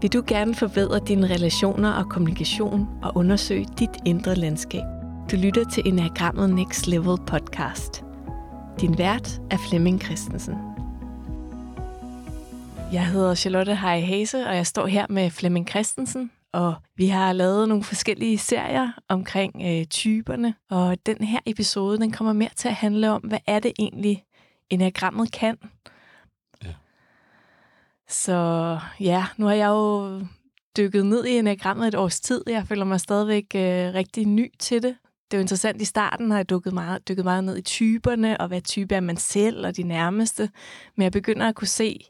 Vil du gerne forbedre dine relationer og kommunikation og undersøge dit indre landskab? Du lytter til Enagrammet Next Level podcast. Din vært er Flemming Christensen. Jeg hedder Charlotte Hej Hase, og jeg står her med Flemming Christensen, og vi har lavet nogle forskellige serier omkring øh, typerne, og den her episode, den kommer mere til at handle om, hvad er det egentlig, enagrammet kan. Så ja, nu har jeg jo dykket ned i enagrammet et års tid. Jeg føler mig stadigvæk øh, rigtig ny til det. Det er jo interessant, i starten har jeg dykket meget, dykket meget ned i typerne, og hvad type er man selv og de nærmeste. Men jeg begynder at kunne se,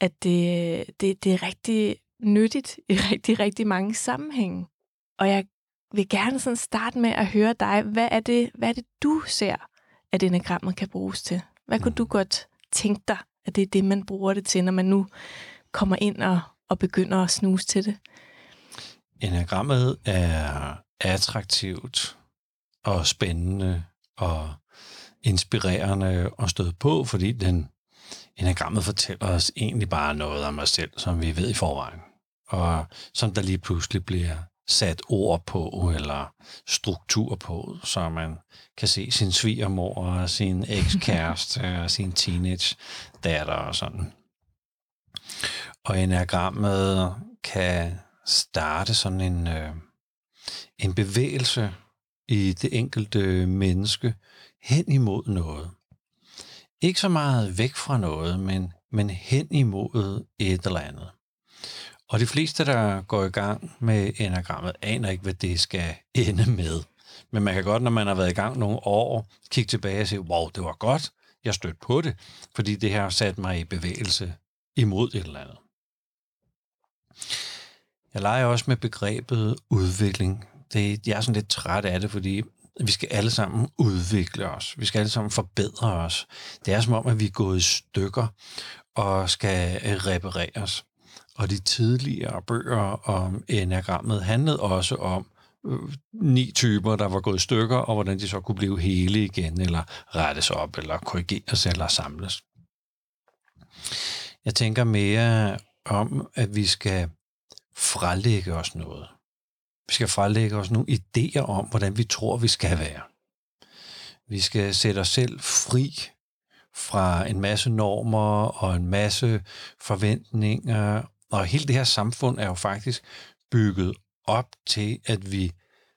at det, det, det er rigtig nyttigt i rigtig, rigtig mange sammenhænge. Og jeg vil gerne sådan starte med at høre dig. Hvad er det, hvad er det du ser, at enagrammet kan bruges til? Hvad kunne du godt tænke dig, at det er det, man bruger det til, når man nu kommer ind og, og begynder at snuse til det? Enagrammet er attraktivt og spændende og inspirerende at støde på, fordi den enagrammet fortæller os egentlig bare noget om os selv, som vi ved i forvejen. Og som der lige pludselig bliver sat ord på, eller struktur på, så man kan se sin svigermor og sin ekskæreste og sin teenage datter og sådan. Og enagrammet kan starte sådan en, øh, en bevægelse i det enkelte menneske hen imod noget. Ikke så meget væk fra noget, men, men hen imod et eller andet. Og de fleste, der går i gang med enagrammet, aner ikke, hvad det skal ende med. Men man kan godt, når man har været i gang nogle år, kigge tilbage og sige, wow, det var godt, jeg stødte på det, fordi det her har sat mig i bevægelse imod et eller andet. Jeg leger også med begrebet udvikling. Det, jeg er sådan lidt træt af det, fordi vi skal alle sammen udvikle os. Vi skal alle sammen forbedre os. Det er som om, at vi er gået i stykker og skal repareres. Og de tidligere bøger om enagrammet handlede også om øh, ni typer, der var gået i stykker, og hvordan de så kunne blive hele igen, eller rettes op, eller korrigeres, eller samles. Jeg tænker mere om, at vi skal frelægge os noget. Vi skal frelægge os nogle idéer om, hvordan vi tror, vi skal være. Vi skal sætte os selv fri fra en masse normer og en masse forventninger og hele det her samfund er jo faktisk bygget op til, at vi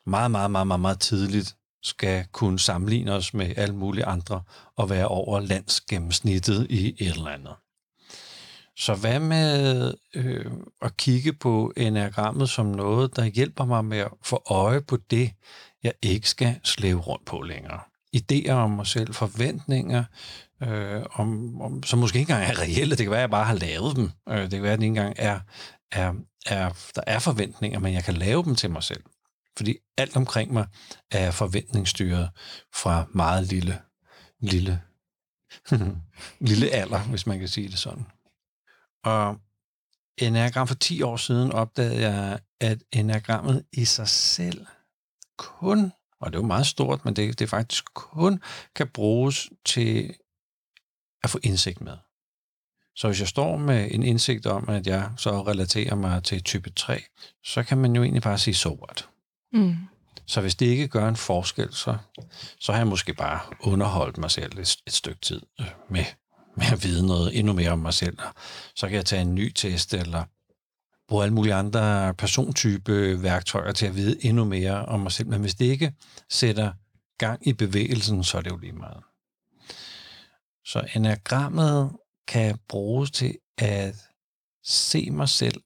meget, meget, meget, meget, meget tidligt skal kunne sammenligne os med alle mulige andre og være over landsgennemsnittet i et eller andet. Så hvad med øh, at kigge på enagrammet som noget, der hjælper mig med at få øje på det, jeg ikke skal slæve rundt på længere? Idéer om mig selv, forventninger, øh, om, om, som måske ikke engang er reelle. Det kan være, at jeg bare har lavet dem. Øh, det kan være, at det ikke engang er, er, er, der er forventninger, men jeg kan lave dem til mig selv. Fordi alt omkring mig er forventningsstyret fra meget lille, lille, lille alder, hvis man kan sige det sådan. Og enagram for 10 år siden opdagede jeg, at enagrammet i sig selv kun, og det er jo meget stort, men det, det faktisk kun kan bruges til at få indsigt med. Så hvis jeg står med en indsigt om, at jeg så relaterer mig til type 3, så kan man jo egentlig bare sige so what. Mm. Så hvis det ikke gør en forskel, så, så har jeg måske bare underholdt mig selv et, et stykke tid øh, med, med at vide noget endnu mere om mig selv. Så kan jeg tage en ny test, eller bruge alle mulige andre persontype værktøjer til at vide endnu mere om mig selv. Men hvis det ikke sætter gang i bevægelsen, så er det jo lige meget. Så enagrammet kan bruges til at se mig selv,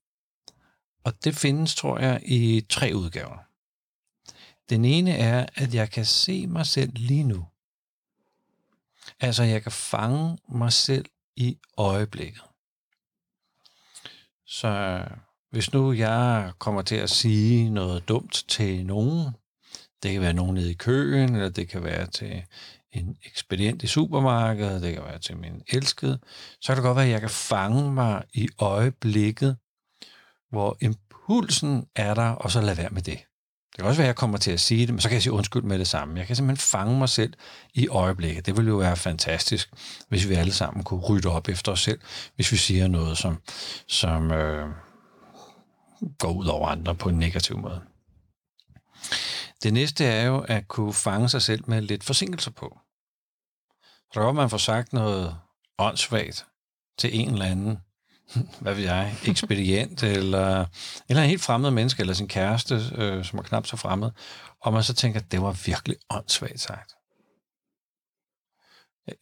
og det findes, tror jeg, i tre udgaver. Den ene er, at jeg kan se mig selv lige nu. Altså, jeg kan fange mig selv i øjeblikket. Så hvis nu jeg kommer til at sige noget dumt til nogen, det kan være nogen nede i køen, eller det kan være til en ekspedient i supermarkedet, det kan være til min elskede, så kan det godt være, at jeg kan fange mig i øjeblikket, hvor impulsen er der, og så lade være med det. Det kan også være, at jeg kommer til at sige det, men så kan jeg sige undskyld med det samme. Jeg kan simpelthen fange mig selv i øjeblikket. Det ville jo være fantastisk, hvis vi alle sammen kunne rydde op efter os selv, hvis vi siger noget, som, som øh, går ud over andre på en negativ måde. Det næste er jo at kunne fange sig selv med lidt forsinkelser på. Så man får sagt noget åndssvagt til en eller anden, hvad ved jeg, ekspedient, eller, eller en helt fremmed menneske, eller sin kæreste, øh, som er knap så fremmed, og man så tænker, at det var virkelig åndssvagt sagt.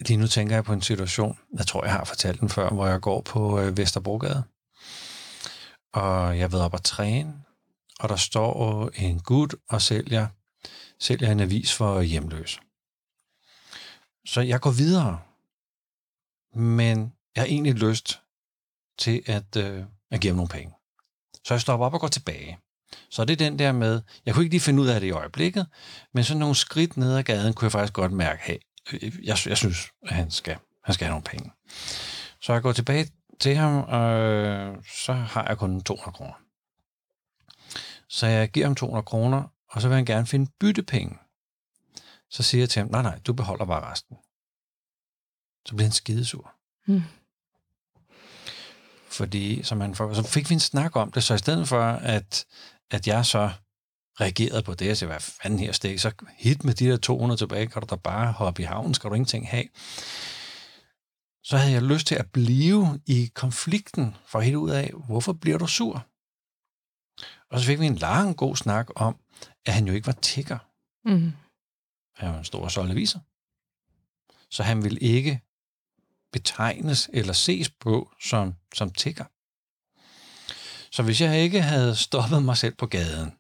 Lige nu tænker jeg på en situation, jeg tror, jeg har fortalt den før, hvor jeg går på øh, Vesterbrogade, og jeg ved op at træne, og der står en gut og sælger, sælger en avis for hjemløse. Så jeg går videre, men jeg har egentlig lyst til at, øh, at give ham nogle penge. Så jeg stopper op og går tilbage. Så det er den der med, jeg kunne ikke lige finde ud af det i øjeblikket, men sådan nogle skridt ned ad gaden kunne jeg faktisk godt mærke, hey, øh, jeg, jeg synes, at han skal, han skal have nogle penge. Så jeg går tilbage til ham, og øh, så har jeg kun 200 kroner. Så jeg giver ham 200 kroner, og så vil han gerne finde byttepenge. Så siger jeg til ham, nej, nej, du beholder bare resten. Så bliver han skidesur. Hmm. Fordi, som han så fik vi en snak om det, så i stedet for, at, at jeg så reagerede på det, og sagde, hvad fanden her stik, så hit med de der 200 tilbage, kan du da bare hoppe i havnen, skal du ingenting have. Så havde jeg lyst til at blive i konflikten, for helt ud af, hvorfor bliver du sur? Og så fik vi en lang, god snak om, at han jo ikke var tigger. Mm. Han var en stor soldeviser. Så han ville ikke betegnes eller ses på som, som tigger. Så hvis jeg ikke havde stoppet mig selv på gaden,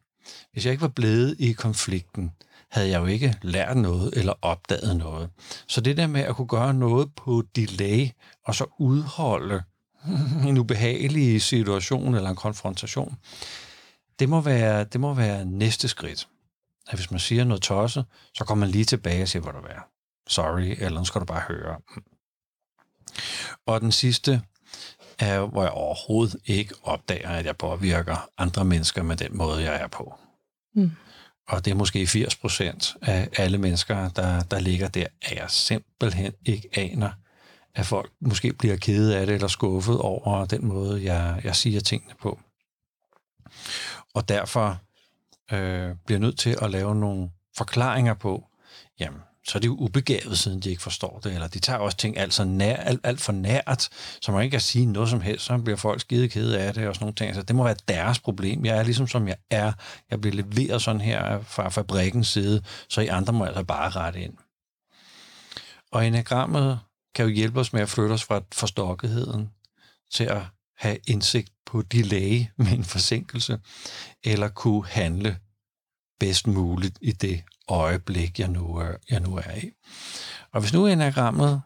hvis jeg ikke var blevet i konflikten, havde jeg jo ikke lært noget eller opdaget noget. Så det der med at kunne gøre noget på delay, og så udholde en ubehagelig situation eller en konfrontation, det må være, det må være næste skridt. At hvis man siger noget tosset, så kommer man lige tilbage og siger, hvor du er. Sorry, eller nu skal du bare høre. Og den sidste er, hvor jeg overhovedet ikke opdager, at jeg påvirker andre mennesker med den måde, jeg er på. Mm. Og det er måske 80 procent af alle mennesker, der, der ligger der, at jeg simpelthen ikke aner, at folk måske bliver kede af det eller skuffet over den måde, jeg, jeg siger tingene på. Og derfor øh, bliver nødt til at lave nogle forklaringer på, jamen, så er det jo ubegavet, siden de ikke forstår det, eller de tager også ting alt, så nær, alt, alt for nært, så man ikke kan sige noget som helst, så bliver folk skide kede af det, og sådan nogle ting. Så det må være deres problem. Jeg er ligesom som jeg er. Jeg bliver leveret sådan her fra fabrikkens side, så I andre må altså bare rette ind. Og enagrammet kan jo hjælpe os med at flytte os fra forstokketheden til at have indsigt på delay med en forsinkelse, eller kunne handle bedst muligt i det øjeblik, jeg nu, jeg nu er i. Og hvis nu enagrammet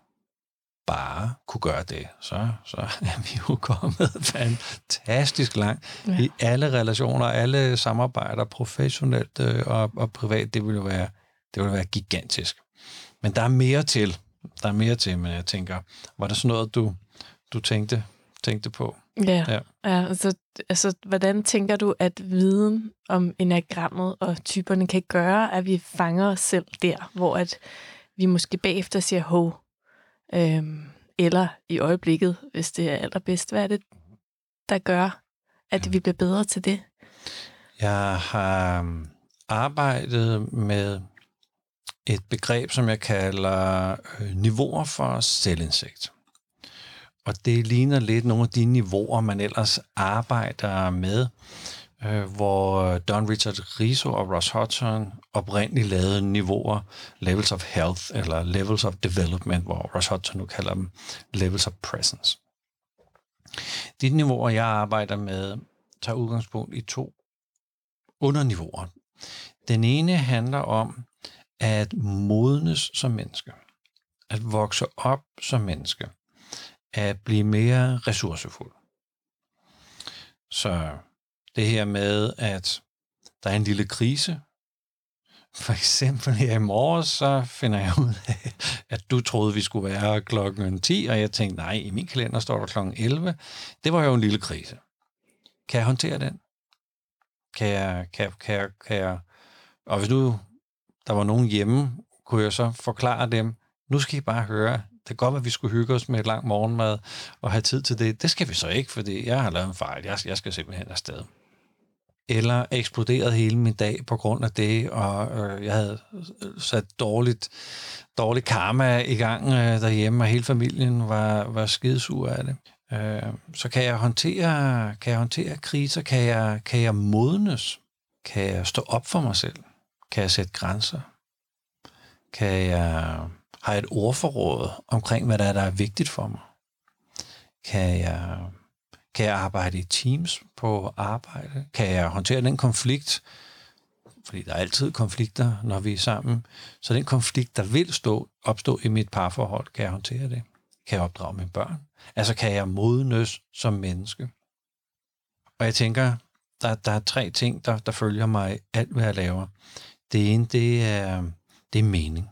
bare kunne gøre det, så, så er vi jo kommet fantastisk langt ja. i alle relationer, alle samarbejder, professionelt øh, og, og privat. Det ville jo være, det ville være gigantisk. Men der er mere til. Der er mere til, men jeg tænker, var det sådan noget, du, du tænkte, tænkte på? Ja, ja. ja altså, altså, hvordan tænker du, at viden om enagrammet og typerne kan gøre, at vi fanger os selv der, hvor at vi måske bagefter siger hov, øhm, eller i øjeblikket, hvis det er allerbedst, hvad er det, der gør, at vi bliver bedre til det? Jeg har øhm, arbejdet med et begreb, som jeg kalder øh, niveauer for selvindsigt. Og det ligner lidt nogle af de niveauer, man ellers arbejder med, øh, hvor Don Richard Riso og Ross Hudson oprindeligt lavede niveauer, levels of health eller levels of development, hvor Ross Hudson nu kalder dem levels of presence. De niveauer, jeg arbejder med, tager udgangspunkt i to underniveauer. Den ene handler om at modnes som menneske, at vokse op som menneske, at blive mere ressourcefuld. Så det her med, at der er en lille krise, for eksempel her i morges, så finder jeg ud af, at du troede, vi skulle være klokken 10, og jeg tænkte, nej, i min kalender står der klokken 11. Det var jo en lille krise. Kan jeg håndtere den? Kan jeg, kan, kan, jeg, kan jeg, og hvis nu der var nogen hjemme, kunne jeg så forklare dem, nu skal I bare høre, kan godt at vi skulle hygge os med et langt morgenmad og have tid til det. Det skal vi så ikke, fordi jeg har lavet en fejl. Jeg, jeg skal simpelthen afsted. eller eksploderet hele min dag på grund af det, og øh, jeg havde øh, sat dårligt, dårlig karma i gang øh, derhjemme, og hele familien var, var skidesur af det. Øh, så kan jeg håndtere, kan jeg håndtere kriser, kan jeg, kan jeg modnes, kan jeg stå op for mig selv, kan jeg sætte grænser, kan jeg have et ordforråd omkring, hvad der er, der er vigtigt for mig, kan jeg kan jeg arbejde i teams på arbejde? Kan jeg håndtere den konflikt? Fordi der er altid konflikter, når vi er sammen. Så den konflikt, der vil stå, opstå i mit parforhold, kan jeg håndtere det? Kan jeg opdrage mine børn? Altså kan jeg modnes som menneske? Og jeg tænker, der, der er tre ting, der, der følger mig alt, hvad jeg laver. Det ene, det er, det er mening.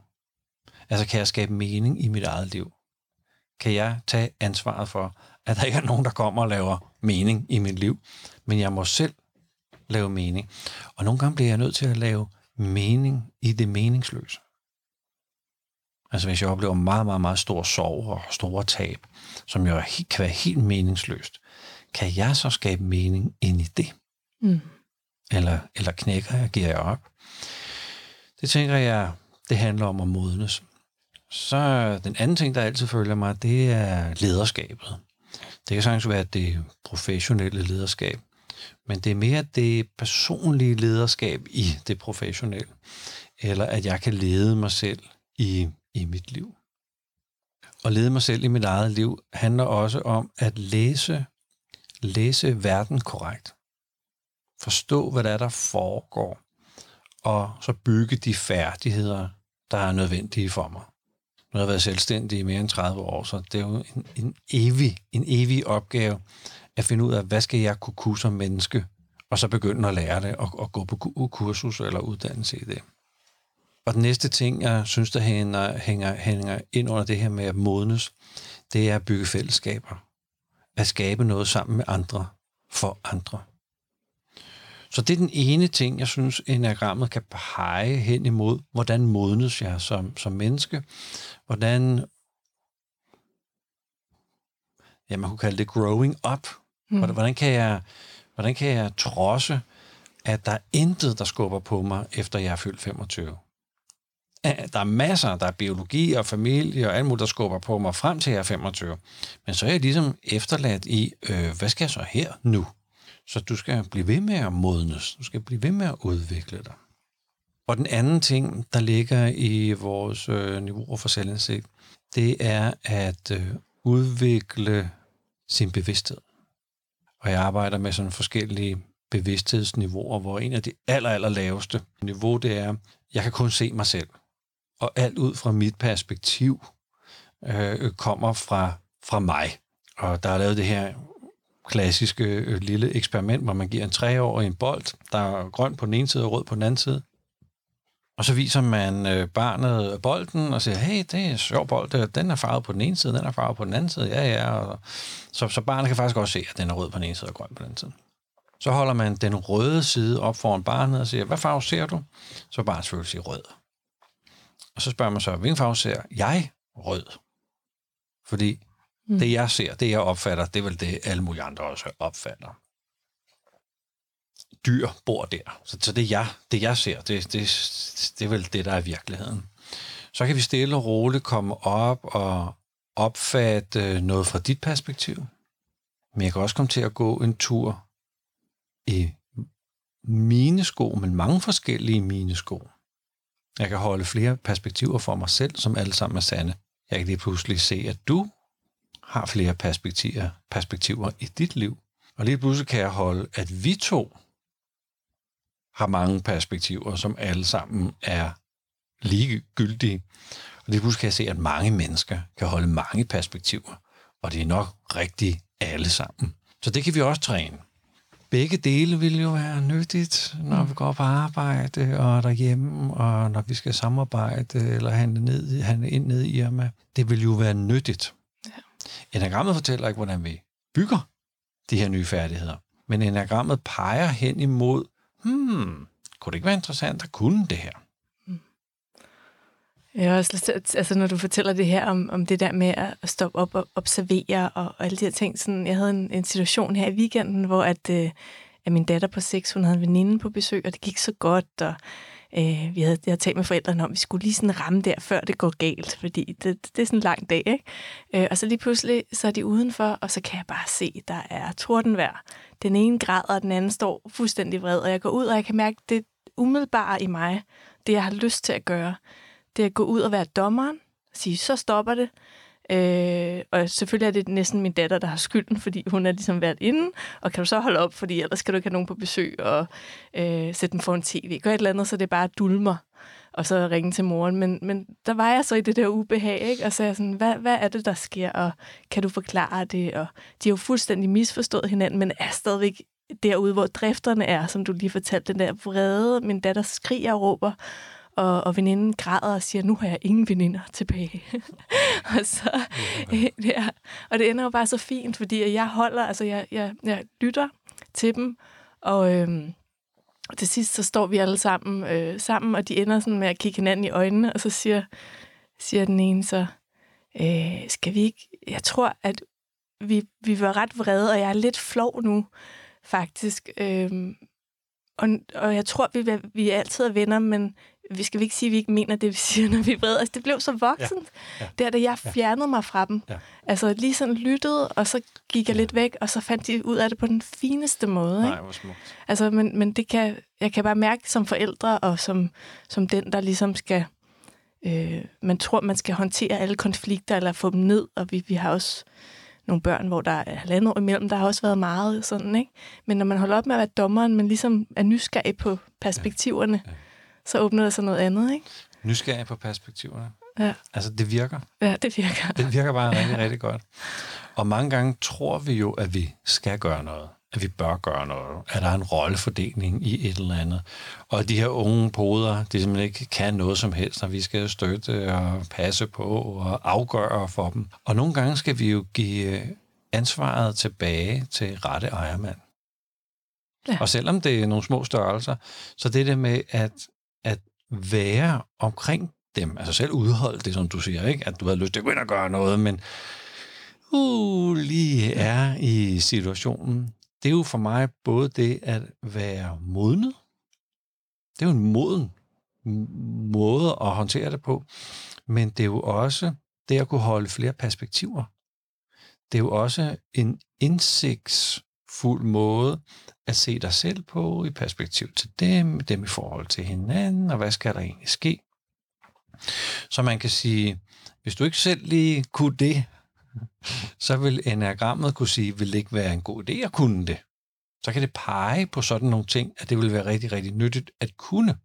Altså kan jeg skabe mening i mit eget liv? Kan jeg tage ansvaret for, at der ikke er nogen, der kommer og laver mening i mit liv, men jeg må selv lave mening. Og nogle gange bliver jeg nødt til at lave mening i det meningsløse. Altså hvis jeg oplever meget, meget, meget stor sorg og store tab, som jo kan være helt meningsløst, kan jeg så skabe mening ind i det? Mm. Eller, eller knækker jeg, giver jeg op? Det tænker jeg, det handler om at modnes. Så den anden ting, der altid følger mig, det er lederskabet. Det kan sagtens være det professionelle lederskab, men det er mere det personlige lederskab i det professionelle, eller at jeg kan lede mig selv i, i mit liv. Og lede mig selv i mit eget liv handler også om at læse, læse verden korrekt. Forstå, hvad der er, der foregår, og så bygge de færdigheder, der er nødvendige for mig. Nu har jeg været selvstændig i mere end 30 år, så det er jo en, en, evig, en evig opgave at finde ud af, hvad skal jeg kunne kunne som menneske, og så begynde at lære det og, og gå på kursus eller uddannelse i det. Og den næste ting, jeg synes, der hænger, hænger, hænger ind under det her med at modnes, det er at bygge fællesskaber. At skabe noget sammen med andre for andre. Så det er den ene ting, jeg synes, enagrammet kan pege hen imod, hvordan modnes jeg som, som menneske, hvordan, ja, man kunne kalde det growing up. Mm. Hvordan, kan jeg, hvordan kan jeg trodse, at der er intet, der skubber på mig, efter jeg er fyldt 25? Der er masser, der er biologi og familie og alt muligt, der skubber på mig frem til jeg er 25. Men så er jeg ligesom efterladt i, øh, hvad skal jeg så her nu? Så du skal blive ved med at modnes. Du skal blive ved med at udvikle dig. Og den anden ting, der ligger i vores øh, niveauer for selvindsigt, det er at øh, udvikle sin bevidsthed. Og jeg arbejder med sådan forskellige bevidsthedsniveauer, hvor en af de aller, aller laveste niveau, det er, jeg kan kun se mig selv. Og alt ud fra mit perspektiv øh, kommer fra, fra mig. Og der er lavet det her klassiske øh, lille eksperiment, hvor man giver en treårig en bold, der er grøn på den ene side og rød på den anden side. Og så viser man øh, barnet bolden og siger, hey, det er en sjov bold, øh, den er farvet på den ene side, den er farvet på den anden side, ja, ja. Og så, så barnet kan faktisk også se, at den er rød på den ene side og grøn på den anden side. Så holder man den røde side op foran barnet og siger, hvad farve ser du? Så barnet selvfølgelig siger rød. Og så spørger man så, hvilken farve ser jeg? Rød. Fordi Mm. Det jeg ser, det jeg opfatter, det er vel det, alle mulige andre også opfatter. Dyr bor der. Så, så det, jeg, det jeg ser, det, det, det er vel det, der er virkeligheden. Så kan vi stille og roligt komme op og opfatte noget fra dit perspektiv. Men jeg kan også komme til at gå en tur i mine sko, men mange forskellige mine sko. Jeg kan holde flere perspektiver for mig selv, som alle sammen er sande. Jeg kan lige pludselig se, at du har flere perspektiver, perspektiver i dit liv. Og lige pludselig kan jeg holde, at vi to har mange perspektiver, som alle sammen er ligegyldige. Og lige pludselig kan jeg se, at mange mennesker kan holde mange perspektiver, og det er nok rigtigt alle sammen. Så det kan vi også træne. Begge dele vil jo være nyttigt, når vi går på arbejde og derhjemme, og når vi skal samarbejde eller handle, ned, handle ind ned i Irma. Det vil jo være nyttigt. Enagrammet fortæller ikke, hvordan vi bygger de her nye færdigheder. Men enagrammet peger hen imod, hmm, kunne det ikke være interessant at kunne det her? Mm. Jeg har også lyst altså når du fortæller det her om, om det der med at stoppe op og observere og, og alle de her ting. Sådan, jeg havde en, en situation her i weekenden, hvor at, øh, at min datter på 6, hun havde en veninde på besøg, og det gik så godt, og øh, vi havde, jeg havde talt med forældrene om, at vi skulle lige sådan ramme der, før det går galt, fordi det, det er sådan en lang dag, ikke? Øh, og så lige pludselig, så er de udenfor, og så kan jeg bare se, der er tordenvejr. Den ene græder, og den anden står fuldstændig vred, og jeg går ud, og jeg kan mærke, det umiddelbare i mig, det jeg har lyst til at gøre, det er at gå ud og være dommeren, og sige, så stopper det, Øh, og selvfølgelig er det næsten min datter, der har skylden, fordi hun er ligesom været inde, og kan du så holde op, fordi ellers skal du ikke have nogen på besøg og øh, sætte dem for en tv. Gør et eller andet, så det bare dulmer, og så ringe til moren. Men, men der var jeg så i det der ubehag, ikke? og så jeg sådan, hvad, hvad er det, der sker, og kan du forklare det? Og de har jo fuldstændig misforstået hinanden, men er stadigvæk derude, hvor drifterne er, som du lige fortalte, den der vrede, min datter skriger og råber, og, og veninden græder og siger, nu har jeg ingen veninder tilbage. og, så, ja, og det ender jo bare så fint, fordi jeg holder, altså jeg, jeg, jeg lytter til dem, og øhm, til sidst så står vi alle sammen, øh, sammen, og de ender sådan med at kigge hinanden i øjnene, og så siger, siger den ene så, øh, skal vi ikke, jeg tror, at vi, vi var ret vrede, og jeg er lidt flov nu, faktisk. Øhm, og, og jeg tror, vi, vi altid er venner, men vi skal vi ikke sige, at vi ikke mener det, vi siger, når vi er vrede. Altså, det blev så voksent, ja. Ja. der da jeg fjernede mig fra dem. Ja. Altså, lige sådan lyttede, og så gik jeg ja. lidt væk, og så fandt de ud af det på den fineste måde. Nej, hvor smukt. Altså, men, men det kan, jeg kan bare mærke som forældre, og som, som den, der ligesom skal... Øh, man tror, man skal håndtere alle konflikter, eller få dem ned, og vi, vi har også nogle børn, hvor der er halvandet år imellem. Der har også været meget sådan, ikke? Men når man holder op med at være dommeren, men ligesom er nysgerrig på perspektiverne, ja. Ja så åbner der sig noget andet, ikke? Nysgerrig på perspektiverne. Ja. Altså, det virker. Ja, det virker. Det virker bare rigtig, rigtig godt. Og mange gange tror vi jo, at vi skal gøre noget. At vi bør gøre noget. At der er en rollefordeling i et eller andet. Og de her unge poder, de simpelthen ikke kan noget som helst, når vi skal støtte og passe på og afgøre for dem. Og nogle gange skal vi jo give ansvaret tilbage til rette ejermand. Ja. Og selvom det er nogle små størrelser, så det der med at, at være omkring dem, altså selv udholde det, som du siger, ikke? at du har lyst til at gå ind og gøre noget, men uh, lige er i situationen. Det er jo for mig både det at være modnet, det er jo en moden måde at håndtere det på, men det er jo også det at kunne holde flere perspektiver. Det er jo også en indsigtsfuld måde at se dig selv på i perspektiv til dem, dem i forhold til hinanden, og hvad skal der egentlig ske? Så man kan sige, hvis du ikke selv lige kunne det, så vil enagrammet kunne sige, vil det ikke være en god idé at kunne det? Så kan det pege på sådan nogle ting, at det vil være rigtig, rigtig nyttigt at kunne.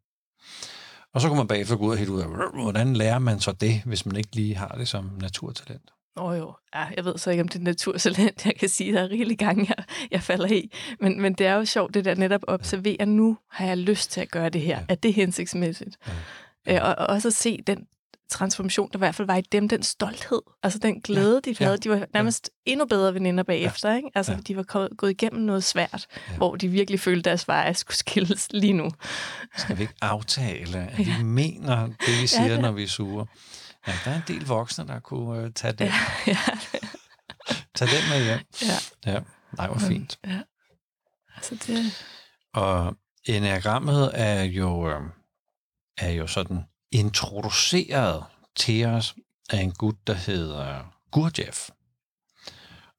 Og så kan man bagefter gå ud og helt ud af, hvordan lærer man så det, hvis man ikke lige har det som naturtalent? Åh oh, jo, ja, jeg ved så ikke, om det er naturtalent. Jeg kan sige, der er rigtig gange, jeg, jeg falder i. Men, men det er jo sjovt, det der netop at observere, nu har jeg lyst til at gøre det her. Ja. Er det hensigtsmæssigt? Ja. Ja. Øh, og, og også at se den transformation, der i hvert fald var i dem, den stolthed, altså den glæde, ja. de havde. De var nærmest ja. endnu bedre veninder bagefter, ja. ikke? Altså, ja. de var gået igennem noget svært, ja. hvor de virkelig følte, deres veje skulle skilles lige nu. Skal vi ikke aftale, at vi ja. mener det, vi siger, ja, ja. når vi er sure? Ja, der er en del voksne, der kunne uh, tage den. Ja, ja. tage den med hjem. Ja. ja. Nej, hvor fint. Ja. Altså det... Og enagrammet er jo, øh, er jo sådan introduceret til os af en gut, der hedder Gurdjieff.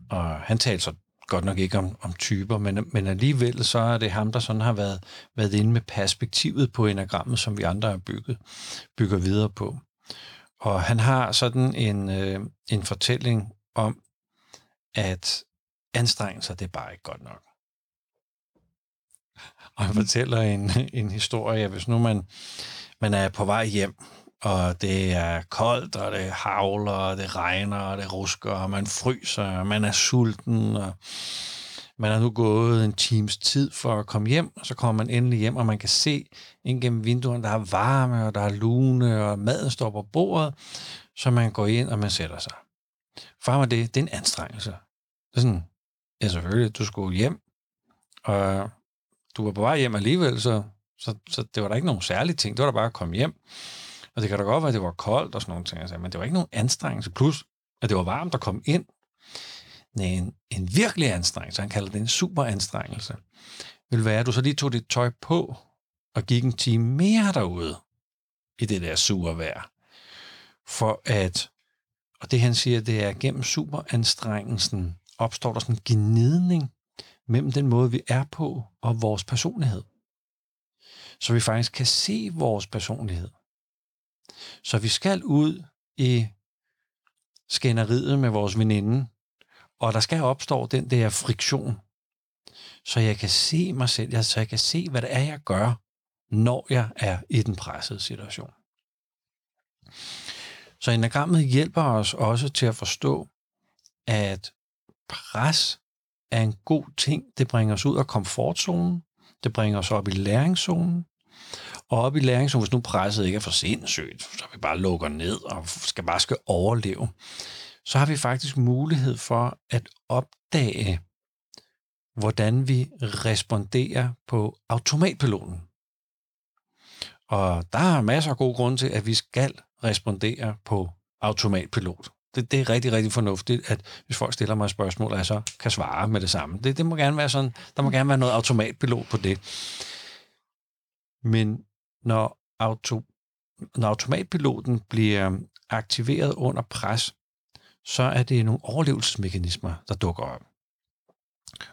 Og han talte så godt nok ikke om, om typer, men, men alligevel så er det ham, der sådan har været, været inde med perspektivet på enagrammet, som vi andre har bygget, bygger videre på. Og han har sådan en, øh, en fortælling om, at anstrengelser, det er bare ikke godt nok. Og han fortæller en, en historie, hvis nu man, man er på vej hjem, og det er koldt, og det havler, og det regner, og det rusker, og man fryser, og man er sulten, og man har nu gået en times tid for at komme hjem, og så kommer man endelig hjem, og man kan se ind gennem vinduerne, der er varme, og der er lune, og maden står på bordet, så man går ind, og man sætter sig. Far mig det, det er en anstrengelse. Det er sådan, ja selvfølgelig, du skulle hjem, og du var på vej hjem alligevel, så, så, så det var der ikke nogen særlige ting, det var da bare at komme hjem. Og det kan da godt være, at det var koldt og sådan nogle ting, altså, men det var ikke nogen anstrengelse. Plus, at det var varmt at komme ind, en, en virkelig anstrengelse. Han kalder det en super anstrengelse. vil være, at du så lige tog dit tøj på og gik en time mere derude i det der sure vejr. For at, og det han siger, det er, gennem superanstrengelsen opstår der sådan en gnidning mellem den måde, vi er på og vores personlighed. Så vi faktisk kan se vores personlighed. Så vi skal ud i skænderiet med vores veninde, og der skal opstå den der friktion, så jeg kan se mig selv, så jeg kan se, hvad det er, jeg gør, når jeg er i den pressede situation. Så enagrammet hjælper os også til at forstå, at pres er en god ting. Det bringer os ud af komfortzonen. Det bringer os op i læringszonen. Og op i læringszonen, hvis nu presset ikke er for sindssygt, så vi bare lukker ned og skal bare skal overleve, så har vi faktisk mulighed for at opdage, hvordan vi responderer på automatpiloten. Og der er masser af gode grunde til, at vi skal respondere på automatpilot. Det, det er rigtig, rigtig fornuftigt, at hvis folk stiller mig spørgsmål, at jeg så kan svare med det samme. Det, det må gerne være sådan, der må gerne være noget automatpilot på det. Men når, auto, når automatpiloten bliver aktiveret under pres, så er det nogle overlevelsesmekanismer, der dukker op.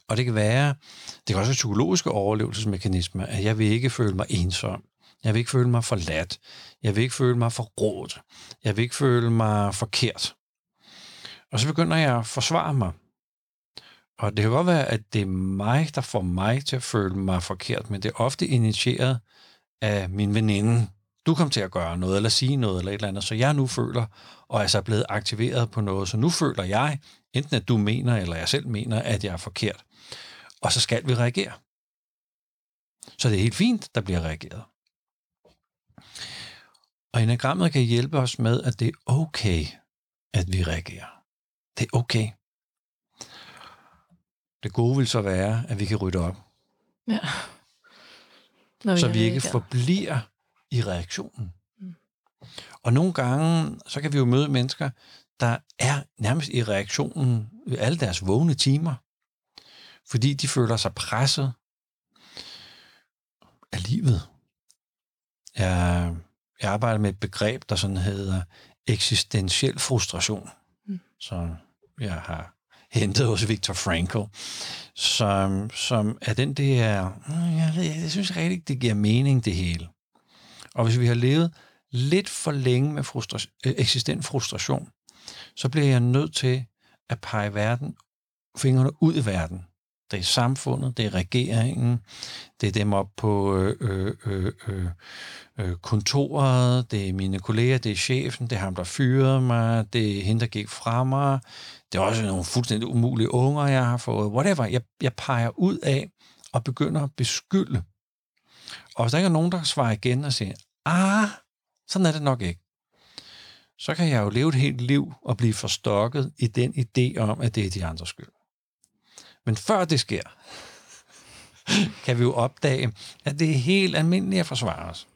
Og det kan være, det kan også være psykologiske overlevelsesmekanismer, at jeg vil ikke føle mig ensom. Jeg vil ikke føle mig forladt. Jeg vil ikke føle mig forrådt. Jeg vil ikke føle mig forkert. Og så begynder jeg at forsvare mig. Og det kan godt være, at det er mig, der får mig til at føle mig forkert, men det er ofte initieret af min veninde. Du kom til at gøre noget, eller sige noget, eller et eller andet, så jeg nu føler, og er så blevet aktiveret på noget. Så nu føler jeg, enten at du mener, eller jeg selv mener, at jeg er forkert. Og så skal vi reagere. Så det er helt fint, der bliver reageret. Og enagrammet kan hjælpe os med, at det er okay, at vi reagerer. Det er okay. Det gode vil så være, at vi kan rydde op. Ja. Når vi så vi ikke forbliver i reaktionen. Mm. Og nogle gange, så kan vi jo møde mennesker, der er nærmest i reaktionen i alle deres vågne timer, fordi de føler sig presset af livet. Jeg, jeg arbejder med et begreb, der sådan hedder eksistentiel frustration, mm. som jeg har hentet hos Viktor Frankl, som, som er den der, jeg, jeg, jeg synes rigtig, det giver mening det hele. Og hvis vi har levet lidt for længe med frustra- øh, eksistent frustration, så bliver jeg nødt til at pege verden, fingrene ud i verden. Det er samfundet, det er regeringen, det er dem op på øh, øh, øh, øh, øh, kontoret, det er mine kolleger, det er chefen, det er ham, der fyrede mig, det er hende, der gik fra mig, det er også nogle fuldstændig umulige unger, jeg har fået, whatever. Jeg, jeg peger ud af og begynder at beskylde. Og hvis der ikke er nogen, der svarer igen og siger, ah, sådan er det nok ikke, så kan jeg jo leve et helt liv og blive forstokket i den idé om, at det er de andres skyld. Men før det sker, kan vi jo opdage, at det er helt almindeligt at forsvare os.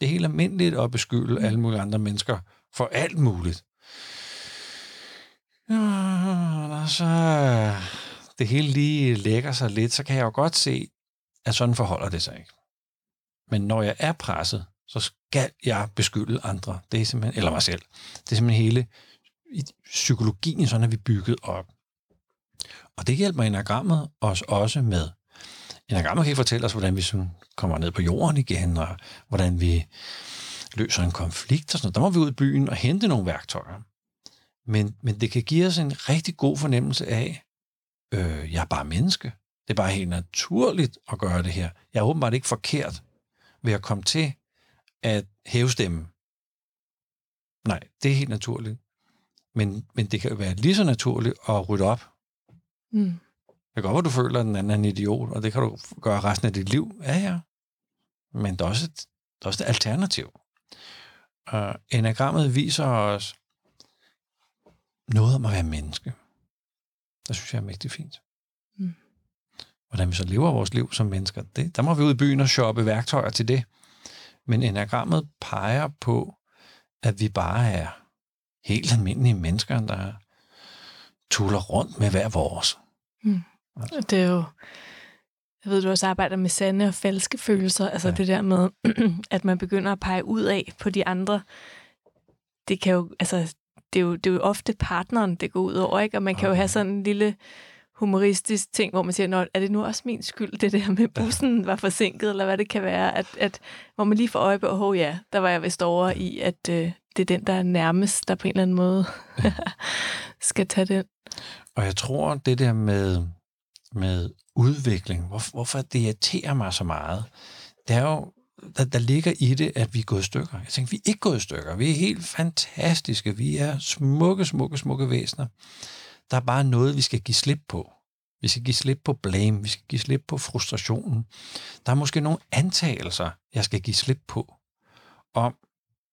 Det er helt almindeligt at beskylde alle mulige andre mennesker for alt muligt. Ja, når så det hele lige lægger sig lidt, så kan jeg jo godt se, at sådan forholder det sig ikke. Men når jeg er presset, så skal jeg beskylde andre. Det er simpelthen, eller mig selv. Det er simpelthen hele psykologien, sådan er vi bygget op. Og det hjælper enagrammet os også med. Enagrammet kan ikke fortælle os, hvordan vi sådan kommer ned på jorden igen, og hvordan vi løser en konflikt og sådan noget. Der må vi ud i byen og hente nogle værktøjer. Men, men det kan give os en rigtig god fornemmelse af, øh, jeg er bare menneske. Det er bare helt naturligt at gøre det her. Jeg er åbenbart ikke forkert ved at komme til at hæve stemmen. Nej, det er helt naturligt. Men, men det kan jo være lige så naturligt at rydde op. Mm. Det kan godt være, du føler, at den anden er en idiot, og det kan du gøre resten af dit liv. Ja, ja. Men der er også et, der er også et alternativ. Uh, enagrammet viser os noget om at være menneske. Det synes jeg er mægtig fint. Mm. Hvordan vi så lever vores liv som mennesker, det, der må vi ud i byen og shoppe værktøjer til det. Men enagrammet peger på, at vi bare er helt almindelige mennesker, der tuller rundt med hver vores. Mm. Altså. Det er jo Jeg ved, du også arbejder med sande og falske følelser. Altså ja. det der med, at man begynder at pege ud af på de andre. Det kan jo, altså, det er jo, det er jo ofte partneren, det går ud over, ikke? Og man kan okay. jo have sådan en lille humoristisk ting, hvor man siger, Nå, er det nu også min skyld, det der med bussen var forsinket, eller hvad det kan være, at, at hvor man lige får øje på, åh oh, ja, der var jeg vist over i, at øh, det er den, der er nærmest, der på en eller anden måde skal tage den. Og jeg tror, det der med, med udvikling, hvor, hvorfor det irriterer mig så meget, det er jo, der, der ligger i det, at vi er gået i stykker. Jeg tænker, vi er ikke gået i stykker. Vi er helt fantastiske. Vi er smukke, smukke, smukke væsener. Der er bare noget, vi skal give slip på. Vi skal give slip på blame. Vi skal give slip på frustrationen. Der er måske nogle antagelser, jeg skal give slip på. Om,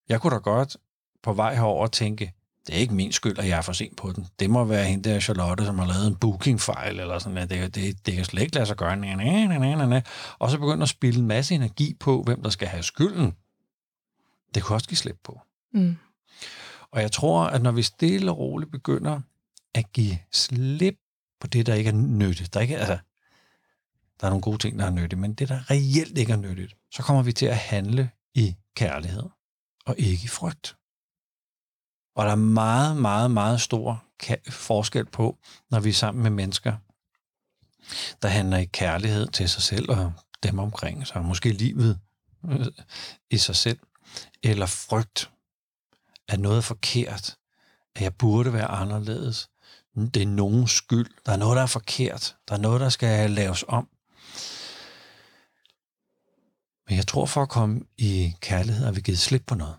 jeg kunne da godt på vej herover tænke, det er ikke min skyld, at jeg er for sent på den. Det må være hende der Charlotte, som har lavet en bookingfejl, eller sådan noget. Det, det, det kan slet ikke lade sig gøre. Næ, næ, næ, næ, Og så begynder at spille en masse energi på, hvem der skal have skylden. Det kunne også give slip på. Mm. Og jeg tror, at når vi stille og roligt begynder at give slip på det, der ikke er nyttigt, der, ikke, altså, der er nogle gode ting, der er nyttigt, men det, der reelt ikke er nyttigt, så kommer vi til at handle i kærlighed og ikke i frygt. Og der er meget, meget, meget stor forskel på, når vi er sammen med mennesker, der handler i kærlighed til sig selv og dem omkring sig, måske livet øh, i sig selv, eller frygt, at noget er forkert, at jeg burde være anderledes. Det er nogen skyld. Der er noget, der er forkert. Der er noget, der skal laves om. Men jeg tror, for at komme i kærlighed, har vi givet slip på noget.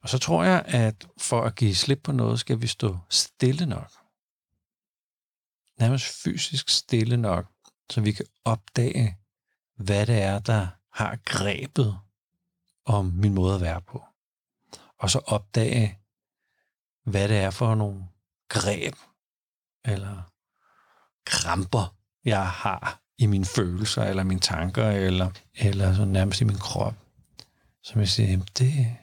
Og så tror jeg, at for at give slip på noget, skal vi stå stille nok. Nærmest fysisk stille nok, så vi kan opdage, hvad det er, der har grebet om min måde at være på. Og så opdage, hvad det er for nogle greb eller kramper, jeg har i mine følelser, eller mine tanker, eller, eller så nærmest i min krop. Så jeg siger, det,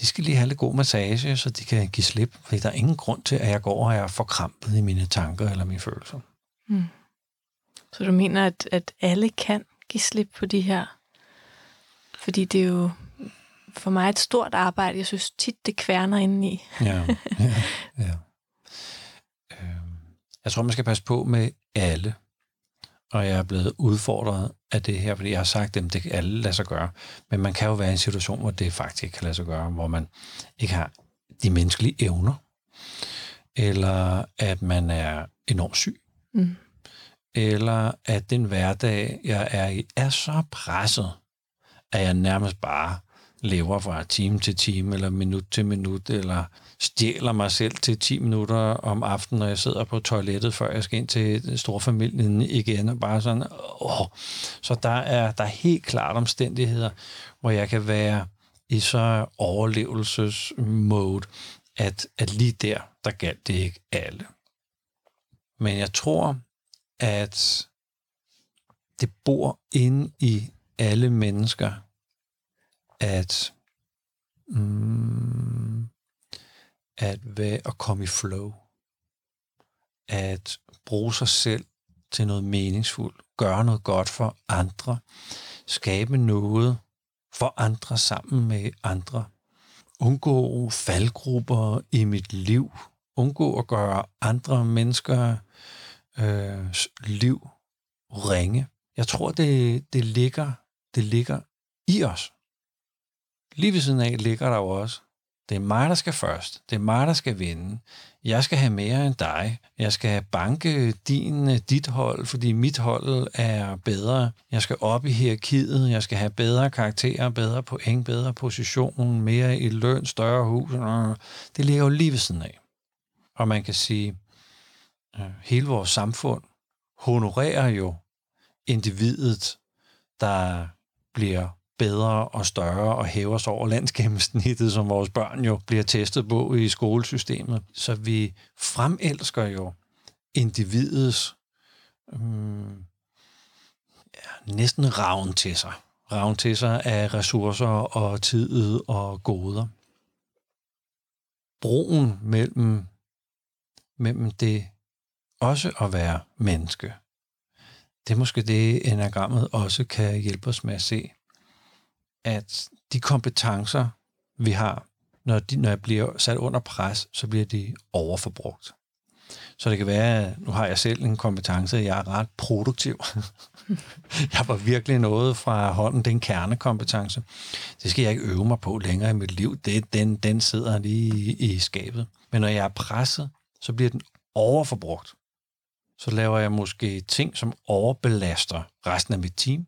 de skal lige have lidt god massage, så de kan give slip. For der er ingen grund til, at jeg går og er forkrampet i mine tanker eller mine følelser. Mm. Så du mener, at, at alle kan give slip på de her? Fordi det er jo for mig et stort arbejde. Jeg synes tit, det kværner indeni. ja, ja, ja. Øhm, jeg tror, man skal passe på med alle og jeg er blevet udfordret af det her, fordi jeg har sagt, at det kan alle lade sig gøre. Men man kan jo være i en situation, hvor det faktisk ikke kan lade sig gøre, hvor man ikke har de menneskelige evner, eller at man er enormt syg, mm. eller at den hverdag, jeg er i, er så presset, at jeg nærmest bare lever fra time til time, eller minut til minut, eller stjæler mig selv til 10 minutter om aftenen, når jeg sidder på toilettet, før jeg skal ind til storfamilien igen, og bare sådan, åh. Så der er, der er helt klart omstændigheder, hvor jeg kan være i så overlevelsesmode, at, at lige der, der galt det ikke alle. Men jeg tror, at det bor inde i alle mennesker, at mm, at, være, at komme i flow. At bruge sig selv til noget meningsfuldt. Gøre noget godt for andre. Skabe noget for andre sammen med andre. Undgå faldgrupper i mit liv. Undgå at gøre andre mennesker øh, liv ringe. Jeg tror, det, det, ligger, det ligger i os. Lige ved siden af ligger der jo også det er mig, der skal først. Det er mig, der skal vinde. Jeg skal have mere end dig. Jeg skal banke din, øh, dit hold, fordi mit hold er bedre. Jeg skal op i hierarkiet. Jeg skal have bedre karakterer, bedre point, bedre position, mere i løn, større hus. Det ligger jo lige ved siden af. Og man kan sige, at hele vores samfund honorerer jo individet, der bliver bedre og større og hæver sig over landsgennemsnittet, som vores børn jo bliver testet på i skolesystemet. Så vi fremelsker jo individets øhm, ja, næsten ravn til sig. Ravn til sig af ressourcer og tid og goder. Broen mellem, mellem det også at være menneske, det er måske det, enagrammet også kan hjælpe os med at se, at de kompetencer, vi har, når, de, når jeg bliver sat under pres, så bliver de overforbrugt. Så det kan være, nu har jeg selv en kompetence, jeg er ret produktiv. jeg var virkelig noget fra hånden, det er en kernekompetence. Det skal jeg ikke øve mig på længere i mit liv. Det, den, den sidder lige i, i skabet. Men når jeg er presset, så bliver den overforbrugt. Så laver jeg måske ting, som overbelaster resten af mit team.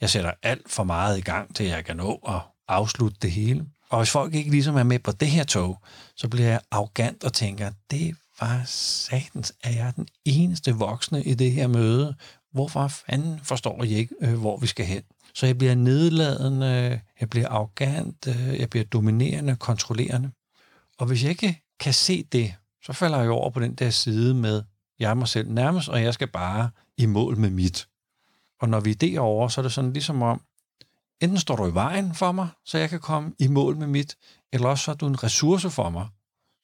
Jeg sætter alt for meget i gang, til jeg kan nå at afslutte det hele. Og hvis folk ikke ligesom er med på det her tog, så bliver jeg arrogant og tænker, det var satans, er jeg den eneste voksne i det her møde? Hvorfor fanden forstår jeg ikke, øh, hvor vi skal hen? Så jeg bliver nedladende, jeg bliver arrogant, øh, jeg bliver dominerende, kontrollerende. Og hvis jeg ikke kan se det, så falder jeg over på den der side med, jeg er mig selv nærmest, og jeg skal bare i mål med mit. Og når vi er derovre, så er det sådan ligesom om, enten står du i vejen for mig, så jeg kan komme i mål med mit, eller også så er du en ressource for mig,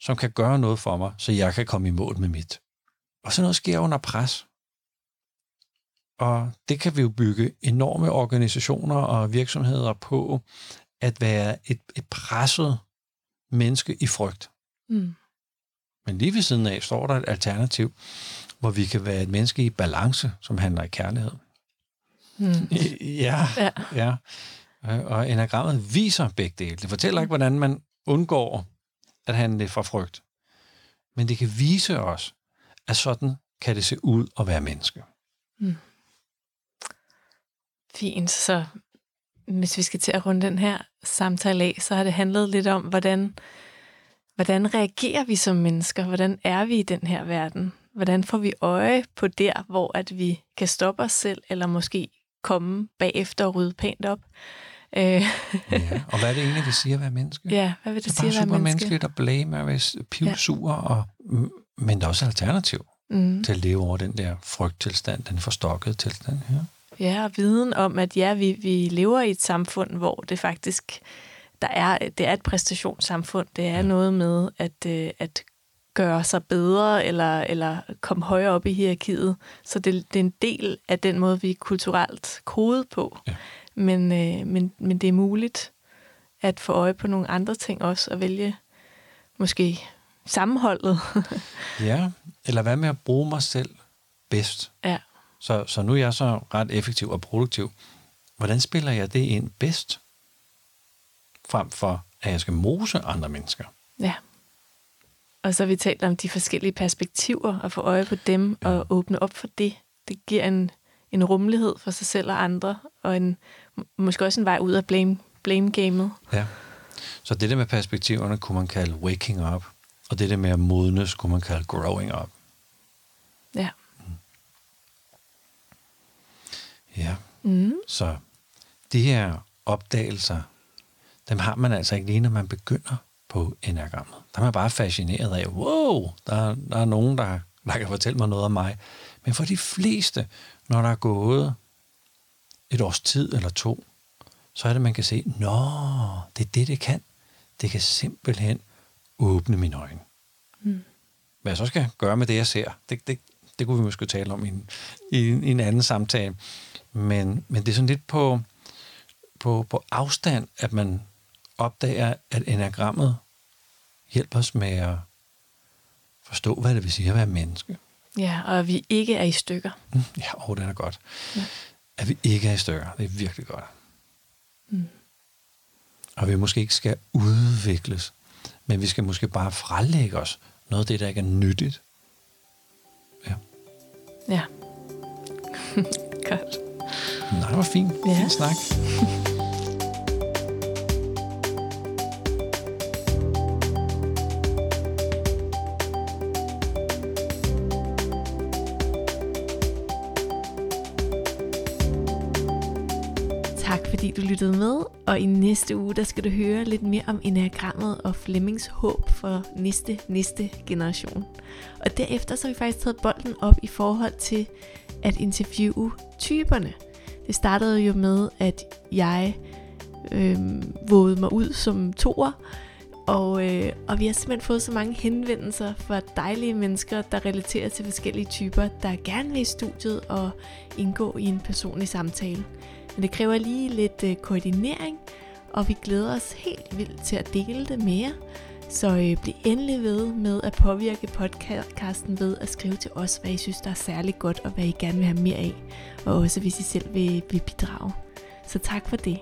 som kan gøre noget for mig, så jeg kan komme i mål med mit. Og sådan noget sker under pres. Og det kan vi jo bygge enorme organisationer og virksomheder på, at være et, et presset menneske i frygt. Mm. Men lige ved siden af står der et alternativ, hvor vi kan være et menneske i balance, som handler i kærlighed. Mm. Ja, ja. ja. Og enagrammet viser begge dele. Det fortæller ikke, hvordan man undgår at handle fra frygt. Men det kan vise os, at sådan kan det se ud at være menneske. Mm. Fint, så hvis vi skal til at runde den her samtale af, så har det handlet lidt om, hvordan, hvordan reagerer vi som mennesker? Hvordan er vi i den her verden? Hvordan får vi øje på der, hvor at vi kan stoppe os selv, eller måske komme bagefter og rydde pænt op? Øh. ja, og hvad er det egentlig, det siger at være menneske? Ja, hvad vil det, det sige at være menneske? Det er bare menneskeligt at blame og være pivsur, ja. og, men der er også alternativ mm. til at leve over den der frygttilstand, den forstokkede tilstand her. Ja, og viden om, at ja, vi, vi lever i et samfund, hvor det faktisk der er, det er et præstationssamfund. Det er ja. noget med at, øh, at gøre sig bedre eller, eller komme højere op i hierarkiet. Så det, det er en del af den måde, vi er kulturelt kodet på. Ja. Men, øh, men, men det er muligt at få øje på nogle andre ting også, og vælge måske sammenholdet. ja, eller hvad med at bruge mig selv bedst? Ja. Så, så nu er jeg så ret effektiv og produktiv. Hvordan spiller jeg det ind bedst? Frem for, at jeg skal mose andre mennesker. Ja. Og så har vi talt om de forskellige perspektiver, og få øje på dem, ja. og åbne op for det. Det giver en, en rummelighed for sig selv og andre, og en, måske også en vej ud af blame, blame gamet. Ja. Så det der med perspektiverne kunne man kalde waking up, og det der med at modnes kunne man kalde growing up. Ja. Mm. Ja. Mm. Så de her opdagelser, dem har man altså ikke lige, når man begynder på enagrammet. Der er man bare fascineret af, wow, der, der er nogen, der, der kan fortælle mig noget om mig. Men for de fleste, når der er gået et års tid eller to, så er det, man kan se, nå, det er det, det kan. Det kan simpelthen åbne mine øjne. Mm. Hvad jeg så skal gøre med det, jeg ser, det, det, det kunne vi måske tale om i en, i en, i en anden samtale. Men, men det er sådan lidt på, på, på afstand, at man opdager, at enagrammet hjælper os med at forstå, hvad det vil sige at være menneske. Ja, og at vi ikke er i stykker. Mm, ja, og det er godt. Ja at vi ikke er i stykker. Det er virkelig godt. Mm. Og vi måske ikke skal udvikles, men vi skal måske bare frelægge os noget af det, der ikke er nyttigt. Ja. Ja. godt. Nej, det var fint. Ja. Fin snak. du lyttede med, og i næste uge, der skal du høre lidt mere om enagrammet og Flemmings håb for næste, næste generation. Og derefter så har vi faktisk taget bolden op i forhold til at interviewe typerne. Det startede jo med, at jeg øh, vågede mig ud som toer, Og, øh, og vi har simpelthen fået så mange henvendelser fra dejlige mennesker, der relaterer til forskellige typer, der gerne vil i studiet og indgå i en personlig samtale. Men det kræver lige lidt øh, koordinering, og vi glæder os helt vildt til at dele det mere. Så øh, bliv endelig ved med at påvirke podcasten ved at skrive til os, hvad I synes, der er særlig godt, og hvad I gerne vil have mere af. Og også hvis I selv vil, vil bidrage. Så tak for det.